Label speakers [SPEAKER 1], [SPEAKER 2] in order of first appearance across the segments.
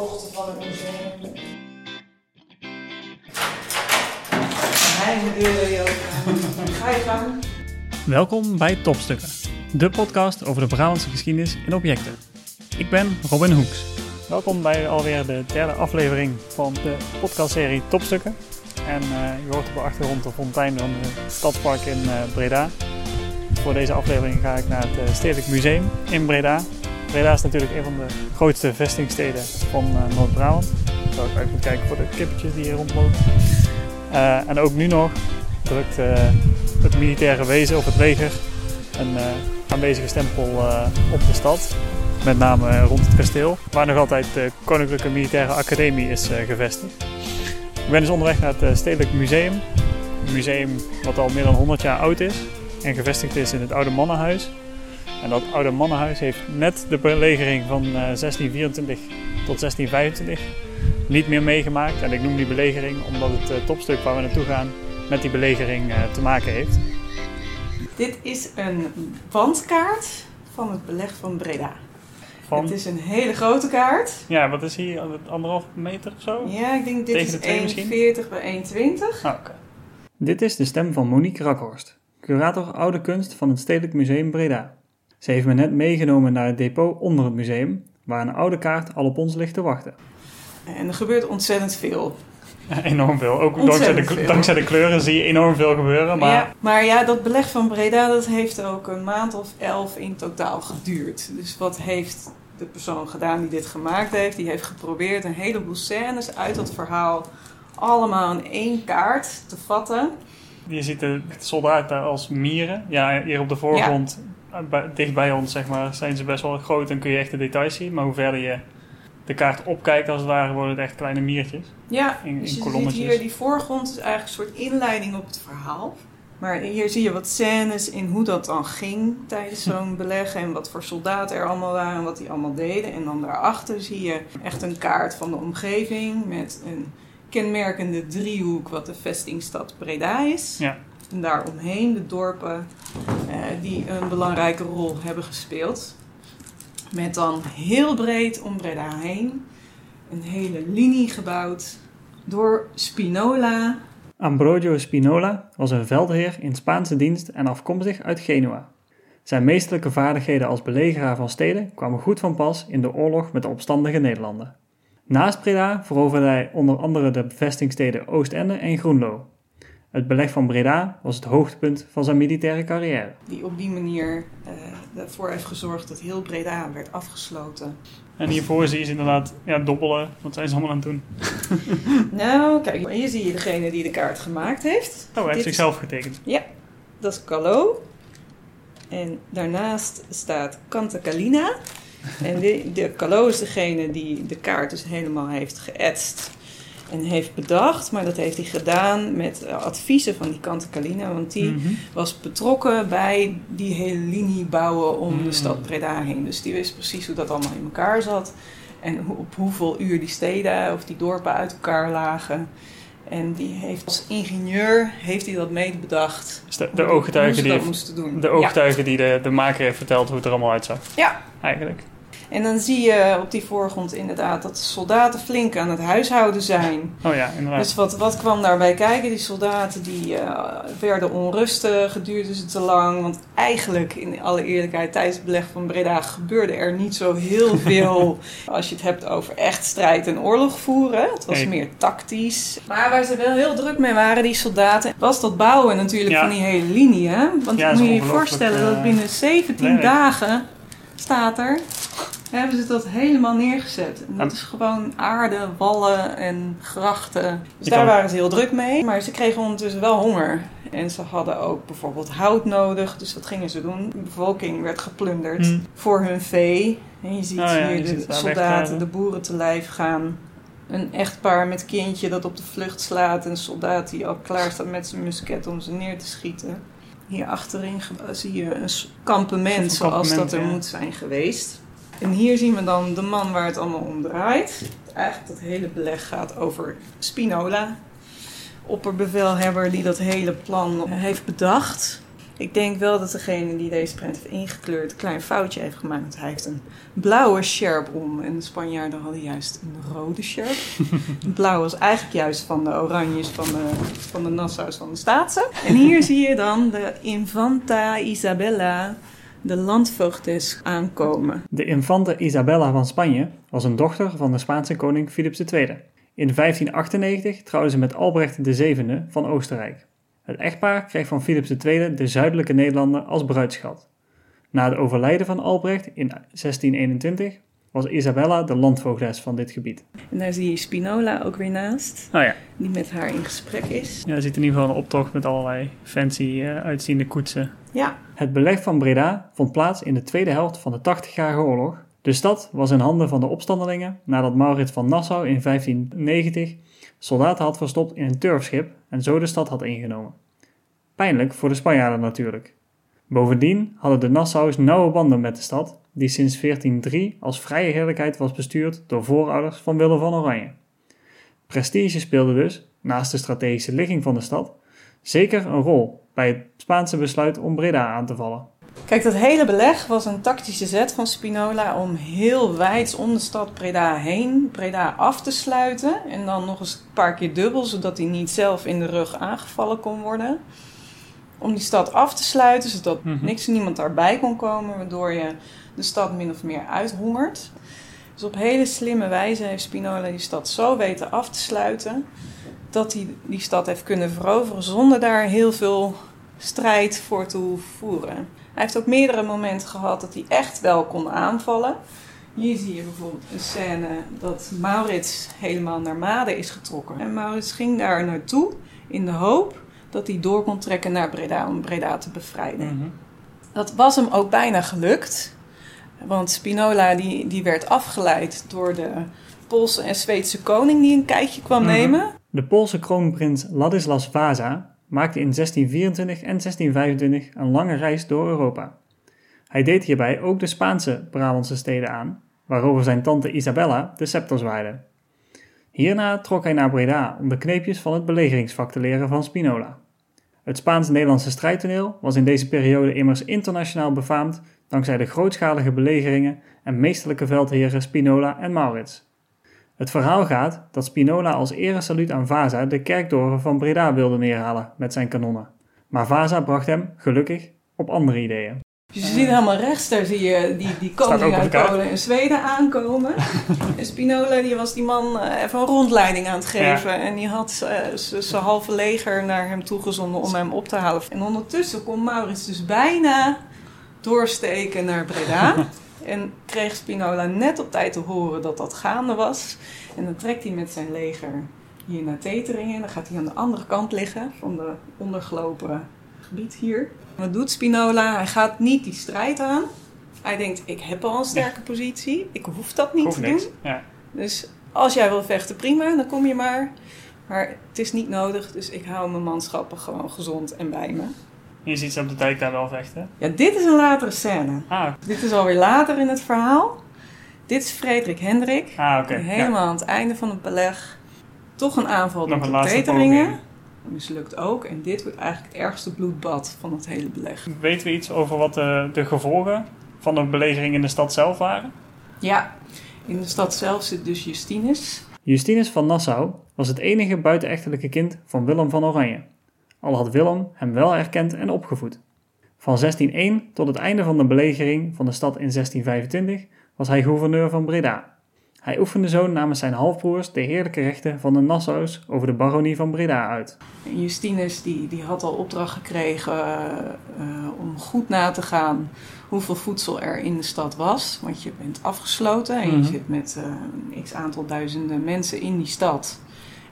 [SPEAKER 1] krochten van het museum. Deuren. Ga je gang.
[SPEAKER 2] Welkom bij Topstukken, de podcast over de Brabantse geschiedenis in objecten. Ik ben Robin Hoeks. Welkom bij alweer de derde aflevering van de podcastserie Topstukken. En eh, je hoort op de achtergrond de fontein van het Stadspark in eh, Breda. Voor deze aflevering ga ik naar het eh, Stedelijk Museum in Breda. Breda natuurlijk een van de grootste vestingsteden van eh, Noord-Brabant. Zo ik even kijken voor de kippetjes die hier rondlopen. Eh, en ook nu nog drukt eh, het militaire wezen of het leger een aanwezige stempel op de stad. Met name rond het kasteel, waar nog altijd de Koninklijke Militaire Academie is gevestigd. Ik ben dus onderweg naar het Stedelijk Museum. Een museum wat al meer dan 100 jaar oud is en gevestigd is in het Oude Mannenhuis. En dat Oude Mannenhuis heeft net de belegering van eh, 1624 tot 1625 niet meer meegemaakt. En ik noem die belegering omdat het eh, topstuk waar we naartoe gaan met die belegering eh, te maken heeft.
[SPEAKER 1] Dit is een wandkaart van het beleg van Breda.
[SPEAKER 2] Van,
[SPEAKER 1] Het is een hele grote kaart.
[SPEAKER 2] ja, wat is hier? Anderhalf meter of zo?
[SPEAKER 1] Ja, ik denk dit
[SPEAKER 2] Tegen
[SPEAKER 1] is
[SPEAKER 2] de twee misschien?
[SPEAKER 1] 1,40 bij 1,20.
[SPEAKER 2] Ah, oké. Dit is de stem van Monique Rakhorst, curator oude kunst van het Stedelijk Museum Breda. Ze heeft me net meegenomen naar het depot onder het museum, waar een oude kaart al op ons ligt te wachten.
[SPEAKER 1] En er gebeurt ontzettend veel.
[SPEAKER 2] enorm veel. Ook dankzij de,
[SPEAKER 1] veel.
[SPEAKER 2] dankzij de kleuren zie je enorm veel gebeuren. Maar
[SPEAKER 1] Ja, maar ja, dat beleg van Breda dat heeft ook een maand of elf in totaal geduurd. Dus wat heeft de persoon gedaan die dit gemaakt heeft? Die heeft geprobeerd een heleboel scènes uit dat verhaal allemaal in één kaart te vatten.
[SPEAKER 2] Je ziet de soldaten als mieren. Ja, hier op de voorgrond, eh, dicht bij ons zeg maar, zijn ze best wel groot en kun je echt de details zien. Maar hoe verder je de kaart opkijkt als het ware, worden het echt kleine miertjes.
[SPEAKER 1] Ja,
[SPEAKER 2] In- in
[SPEAKER 1] dus je ziet hier die voorgrond is eigenlijk een soort inleiding op het verhaal. Maar hier zie je wat scènes in hoe dat dan ging tijdens zo'n beleg. En wat voor soldaten er allemaal waren en wat die allemaal deden. En dan daarachter zie je echt een kaart van de omgeving met een kenmerkende driehoek wat de vestingstad Breda is.
[SPEAKER 2] Ja.
[SPEAKER 1] En daaromheen de dorpen eh, die een belangrijke rol hebben gespeeld. Met dan heel breed om Breda heen een hele linie gebouwd door Spinola.
[SPEAKER 2] Ambrogio Spinola was een veldheer in Spaanse dienst en afkomstig uit Genua. Zijn meesterlijke vaardigheden als belegeraar van steden kwamen goed van pas in de oorlog met de opstandige Nederlanden. Naast Breda veroverde hij onder andere de bevestingsteden Oostende en Groenlo. Het beleg van Breda was het hoogtepunt van zijn militaire carrière.
[SPEAKER 1] Die op die manier eh, ervoor heeft gezorgd dat heel Breda werd afgesloten.
[SPEAKER 2] En hiervoor zie je ze inderdaad ja, dobbelen. Wat zijn ze allemaal aan het doen?
[SPEAKER 1] Nou, kijk, hier zie je degene die de kaart gemaakt heeft.
[SPEAKER 2] Oh, hij heeft
[SPEAKER 1] Dit-
[SPEAKER 2] zichzelf getekend.
[SPEAKER 1] Dat is Calo. En daarnaast staat Cantacalina. En de, de Calo is degene die de kaart dus helemaal heeft geëtst en heeft bedacht. Maar dat heeft hij gedaan met eh, adviezen van die Cantacalina. Want die
[SPEAKER 2] Mhm.
[SPEAKER 1] was betrokken bij die hele linie bouwen om de stad Breda heen. Dus die wist precies hoe dat allemaal in elkaar zat. En op hoeveel uur die steden of die dorpen uit elkaar lagen. En die heeft als ingenieur heeft hij dat mee bedacht.
[SPEAKER 2] Dus de, de
[SPEAKER 1] die-
[SPEAKER 2] die,
[SPEAKER 1] doen.
[SPEAKER 2] de, die de, de maker heeft verteld hoe het er allemaal uitzag.
[SPEAKER 1] Ja.
[SPEAKER 2] Eigenlijk.
[SPEAKER 1] En dan zie je op die voorgrond inderdaad dat de soldaten flink aan het huishouden zijn.
[SPEAKER 2] Oh ja, inderdaad.
[SPEAKER 1] Dus wat, wat kwam daarbij kijken? Die soldaten die eh, werden onrustig, het duurde ze te lang. Want eigenlijk, in alle eerlijkheid, tijdens het beleg van Breda gebeurde er niet zo heel veel. als je het hebt over echt strijd en oorlog voeren. Het was
[SPEAKER 2] Nee.
[SPEAKER 1] meer tactisch. Maar waar ze wel heel druk mee waren, die soldaten, was dat bouwen natuurlijk
[SPEAKER 2] Ja.
[SPEAKER 1] van die hele linie. Hè? Want
[SPEAKER 2] Ja,
[SPEAKER 1] moet je je voorstellen dat
[SPEAKER 2] eh,
[SPEAKER 1] binnen 17
[SPEAKER 2] werk.
[SPEAKER 1] dagen staat er hebben ze dat helemaal neergezet. En dat
[SPEAKER 2] En-
[SPEAKER 1] is gewoon aarde, wallen en grachten. Dus daar waren ze heel druk mee. Maar ze kregen ondertussen wel honger. En ze hadden ook bijvoorbeeld hout nodig. Dus wat gingen ze doen? De bevolking werd geplunderd
[SPEAKER 2] Hm.
[SPEAKER 1] voor hun vee. En je ziet
[SPEAKER 2] Oh ja,
[SPEAKER 1] hier
[SPEAKER 2] ziet
[SPEAKER 1] de soldaten, de boeren te lijf gaan. Een echtpaar met kindje dat op de vlucht slaat. Een soldaat die al klaar staat met zijn musket om ze neer te schieten. Hier achterin zie je een kampement
[SPEAKER 2] Een
[SPEAKER 1] zoals
[SPEAKER 2] kampement,
[SPEAKER 1] dat er
[SPEAKER 2] ja.
[SPEAKER 1] moet zijn geweest. En hier zien we dan de man waar het allemaal om draait. Eigenlijk dat hele beleg gaat over Spinola. Opperbevelhebber die dat hele plan heeft bedacht. Ik denk wel dat degene die deze print heeft ingekleurd een klein foutje heeft gemaakt. Hij heeft een blauwe sjerp om en de Spanjaarden hadden juist een rode sjerp. Blauw was eigenlijk juist van de oranjes van de, van de Nassau's van de Staatse. En hier zie je dan de Infanta Isabella, de landvoogdes, aankomen.
[SPEAKER 2] De infante Isabella van Spanje was een dochter van de Spaanse koning Philips II. In 1598 trouwde ze met Albrecht VII van Oostenrijk. Het echtpaar kreeg van Philips II de zuidelijke Nederlanden als bruidschat. Na het overlijden van Albrecht in 1621 was Isabella de landvoogdes van dit gebied.
[SPEAKER 1] En daar zie je Spinola ook weer naast,
[SPEAKER 2] Nou ja,
[SPEAKER 1] die met haar in gesprek is.
[SPEAKER 2] ja je ziet in ieder geval een optocht met allerlei fancy eh, uitziende koetsen.
[SPEAKER 1] Ja,
[SPEAKER 2] Het beleg van Breda vond plaats in de tweede helft van de 80-jarige oorlog. De stad was in handen van de opstandelingen nadat Maurits van Nassau in 1590 soldaten had verstopt in een turfschip en zo de stad had ingenomen. Pijnlijk voor de Spanjaarden natuurlijk. Bovendien hadden de Nassau's nauwe banden met de stad, die sinds 1403 als vrije heerlijkheid was bestuurd door voorouders van Willem van Oranje. Prestige speelde dus, naast de strategische ligging van de stad, zeker een rol bij het Spaanse besluit om Breda aan te vallen.
[SPEAKER 1] Kijk, dat hele beleg was een tactische zet van Spinola om heel wijd om de stad Breda heen, Breda af te sluiten. En dan nog eens een paar keer dubbel, zodat hij niet zelf in de rug aangevallen kon worden. Om die stad af te sluiten, zodat
[SPEAKER 2] Mhm.
[SPEAKER 1] niks en niemand daarbij kon komen, waardoor je de stad min of meer uithongert. Dus op hele slimme wijze heeft Spinola die stad zo weten af te sluiten, dat hij die stad heeft kunnen veroveren zonder daar heel veel strijd voor te voeren. Hij heeft ook meerdere momenten gehad dat hij echt wel kon aanvallen. Hier zie je bijvoorbeeld een scène dat Maurits helemaal naar Maden is getrokken. En Maurits ging daar naartoe in de hoop dat hij door kon trekken naar Breda om Breda te bevrijden. Dat was hem ook bijna gelukt. Want Spinola die, die werd afgeleid door de Poolse en Zweedse koning die een kijkje kwam
[SPEAKER 2] Mhm.
[SPEAKER 1] nemen.
[SPEAKER 2] De Poolse kroonprins Ladislas Vasa maakte in 1624 en 1625 een lange reis door Europa. Hij deed hierbij ook de Spaanse Brabantse steden aan, waarover zijn tante Isabella de scepter zwaaide. Hierna trok hij naar Breda om de kneepjes van het belegeringsvak te leren van Spinola. Het Spaans-Nederlandse strijdtoneel was in deze periode immers internationaal befaamd dankzij de grootschalige belegeringen en meesterlijke veldheren Spinola en Maurits. Het verhaal gaat dat Spinola als eresaluut aan Vaza de kerktoren van Breda wilde neerhalen met zijn kanonnen. Maar Vaza bracht hem, gelukkig, op andere ideeën.
[SPEAKER 1] Dus je ziet helemaal rechts, daar zie je die, die koning uit. Polen en Zweden aankomen. en Spinola die was die man eh, even een rondleiding aan het geven. En die had eh, zijn halve leger naar hem toegezonden om hem op te halen. En ondertussen kon Maurits dus bijna doorsteken naar Breda. en kreeg Spinola net op tijd te horen dat dat gaande was. En dan trekt hij met zijn leger hier naar Teteringen. En dan gaat hij aan de andere kant liggen van de ondergelopen gebied hier. Wat doet Spinola? Hij gaat niet die strijd aan. Hij denkt, ik heb al een sterke positie. Ik hoef dat niet te
[SPEAKER 2] niks.
[SPEAKER 1] doen.
[SPEAKER 2] Ja.
[SPEAKER 1] Dus als jij wil vechten, prima, dan kom je maar. Maar het is niet nodig, dus ik hou mijn manschappen gewoon gezond en bij me.
[SPEAKER 2] Je ziet ze op de dijk daar wel vechten.
[SPEAKER 1] Ja, dit is een latere scène.
[SPEAKER 2] Ah,
[SPEAKER 1] Dit is alweer later in het verhaal. Dit is Frederik Hendrik.
[SPEAKER 2] ah oké.
[SPEAKER 1] die
[SPEAKER 2] Ja.
[SPEAKER 1] helemaal aan het einde van het beleg toch een aanval
[SPEAKER 2] Nog
[SPEAKER 1] op
[SPEAKER 2] laatste
[SPEAKER 1] Teteringen. Mislukt ook. En dit wordt eigenlijk het ergste bloedbad van het hele beleg.
[SPEAKER 2] Weten we iets over wat de, de gevolgen van de belegering in de stad zelf waren?
[SPEAKER 1] Ja, in de stad zelf zit dus Justinus.
[SPEAKER 2] Justinus van Nassau was het enige buitenechtelijke kind van Willem van Oranje. Al had Willem hem wel erkend en opgevoed. Van 1601 tot het einde van de belegering van de stad in 1625 was hij gouverneur van Breda. Hij oefende zo namens zijn halfbroers de heerlijke rechten van de Nassau's over de baronie van Breda uit.
[SPEAKER 1] Justinus die, die had al opdracht gekregen eh, eh, om goed na te gaan hoeveel voedsel er in de stad was. Want je bent afgesloten en
[SPEAKER 2] Mhm.
[SPEAKER 1] je zit met eh, een x aantal duizenden mensen in die stad.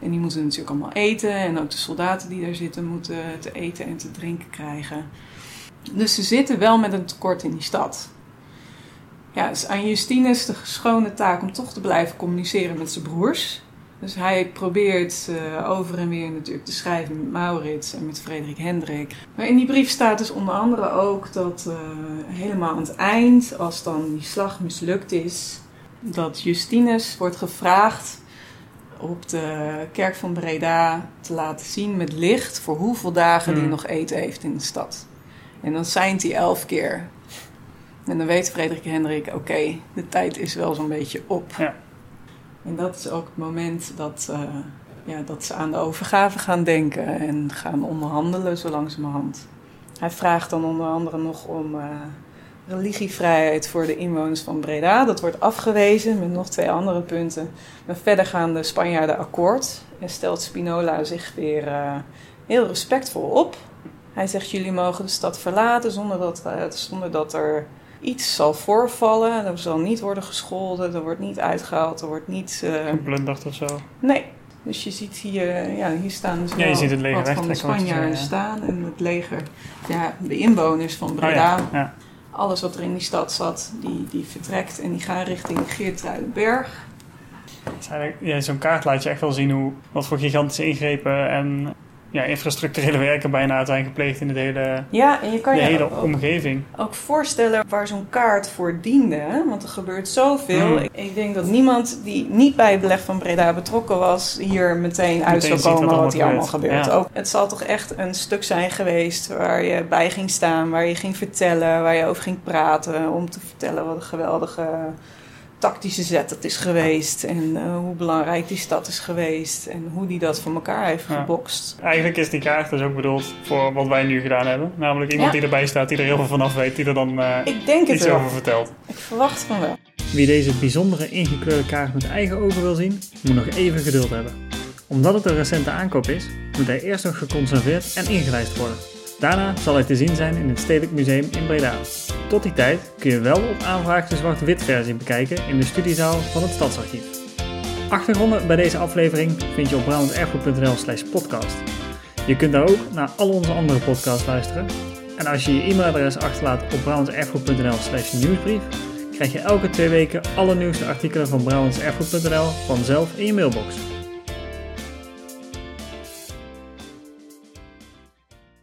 [SPEAKER 1] En die moeten natuurlijk allemaal eten. En ook de soldaten die daar zitten moeten te eten en te drinken krijgen. Dus ze zitten wel met een tekort in die stad. Ja, dus aan Justinus de schone taak om toch te blijven communiceren met zijn broers. Dus hij probeert eh, over en weer natuurlijk te schrijven met Maurits en met Frederik Hendrik. Maar in die brief staat dus onder andere ook dat eh, helemaal aan het eind, als dan die slag mislukt is, dat Justinus wordt gevraagd op de kerk van Breda te laten zien met licht voor hoeveel dagen
[SPEAKER 2] Hmm.
[SPEAKER 1] hij nog eten heeft in de stad. En dan seint hij elf keer. En dan weet Frederik Hendrik, oké, de tijd is wel zo'n beetje op.
[SPEAKER 2] Ja.
[SPEAKER 1] En dat is ook het moment dat, eh, ja, dat ze aan de overgave gaan denken en gaan onderhandelen zo langzamerhand. Hij vraagt dan onder andere nog om eh, religievrijheid voor de inwoners van Breda. Dat wordt afgewezen met nog twee andere punten. Maar verder gaan de Spanjaarden akkoord en stelt Spinola zich weer eh, heel respectvol op. Hij zegt: Jullie mogen de stad verlaten zonder dat, zonder dat er iets zal voorvallen. Er zal niet worden gescholden, er wordt niet uitgehaald, er wordt niet. eh,
[SPEAKER 2] Geplunderd of zo.
[SPEAKER 1] Nee. Dus je ziet hier, ja, hier staan dus
[SPEAKER 2] Ja, je ziet het leger
[SPEAKER 1] wat van de Spanjaarden staan. En het leger, ja, de inwoners van
[SPEAKER 2] Oh
[SPEAKER 1] Breda,
[SPEAKER 2] ja. ja.
[SPEAKER 1] alles wat er in die stad zat, die, die vertrekt. En die gaan richting Geertruidenberg.
[SPEAKER 2] Ja, Zo'n kaart laat je echt wel zien hoe, wat voor gigantische ingrepen en ja, infrastructurele werken bijna zijn gepleegd in de hele,
[SPEAKER 1] Ja, en je kan
[SPEAKER 2] de
[SPEAKER 1] je
[SPEAKER 2] hele
[SPEAKER 1] ook,
[SPEAKER 2] omgeving.
[SPEAKER 1] ook voorstellen waar zo'n kaart voor diende. Hè? Want er gebeurt zoveel.
[SPEAKER 2] Hmm.
[SPEAKER 1] Ik, ik denk dat niemand die niet bij het beleg van Breda betrokken was... hier meteen uit zou
[SPEAKER 2] wat
[SPEAKER 1] komen wat hier allemaal
[SPEAKER 2] gebeurt.
[SPEAKER 1] gebeurt.
[SPEAKER 2] Ja.
[SPEAKER 1] Ook, het zal toch echt een stuk zijn geweest waar je bij ging staan... waar je ging vertellen, waar je over ging praten... om te vertellen wat een geweldige tactische zet het is geweest... en eh, hoe belangrijk die stad is geweest... en hoe die dat voor elkaar heeft
[SPEAKER 2] Ja.
[SPEAKER 1] gebokst.
[SPEAKER 2] Eigenlijk is die kaart dus ook bedoeld voor wat wij nu gedaan hebben. Namelijk iemand
[SPEAKER 1] Ja.
[SPEAKER 2] die erbij staat, die er heel veel vanaf weet, die er dan eh,
[SPEAKER 1] Ik denk het
[SPEAKER 2] iets
[SPEAKER 1] wel.
[SPEAKER 2] over vertelt.
[SPEAKER 1] Ik verwacht van wel.
[SPEAKER 2] Wie deze bijzondere ingekleurde kaart met eigen ogen wil zien, moet nog even geduld hebben. Omdat het een recente aankoop is, moet hij eerst nog geconserveerd en ingelijst worden. Daarna zal hij te zien zijn in het Stedelijk Museum in Breda. Tot die tijd kun je wel op aanvraag de zwart-wit versie bekijken in de studiezaal van het Stadsarchief. Achtergronden bij deze aflevering vind je op brabantserfgoed.nl slash podcast. Je kunt daar ook naar al onze andere podcasts luisteren. En als je je e-mailadres achterlaat op brabantserfgoed.nl slash nieuwsbrief, krijg je elke twee weken alle nieuwste artikelen van brabantserfgoed.nl vanzelf in je mailbox.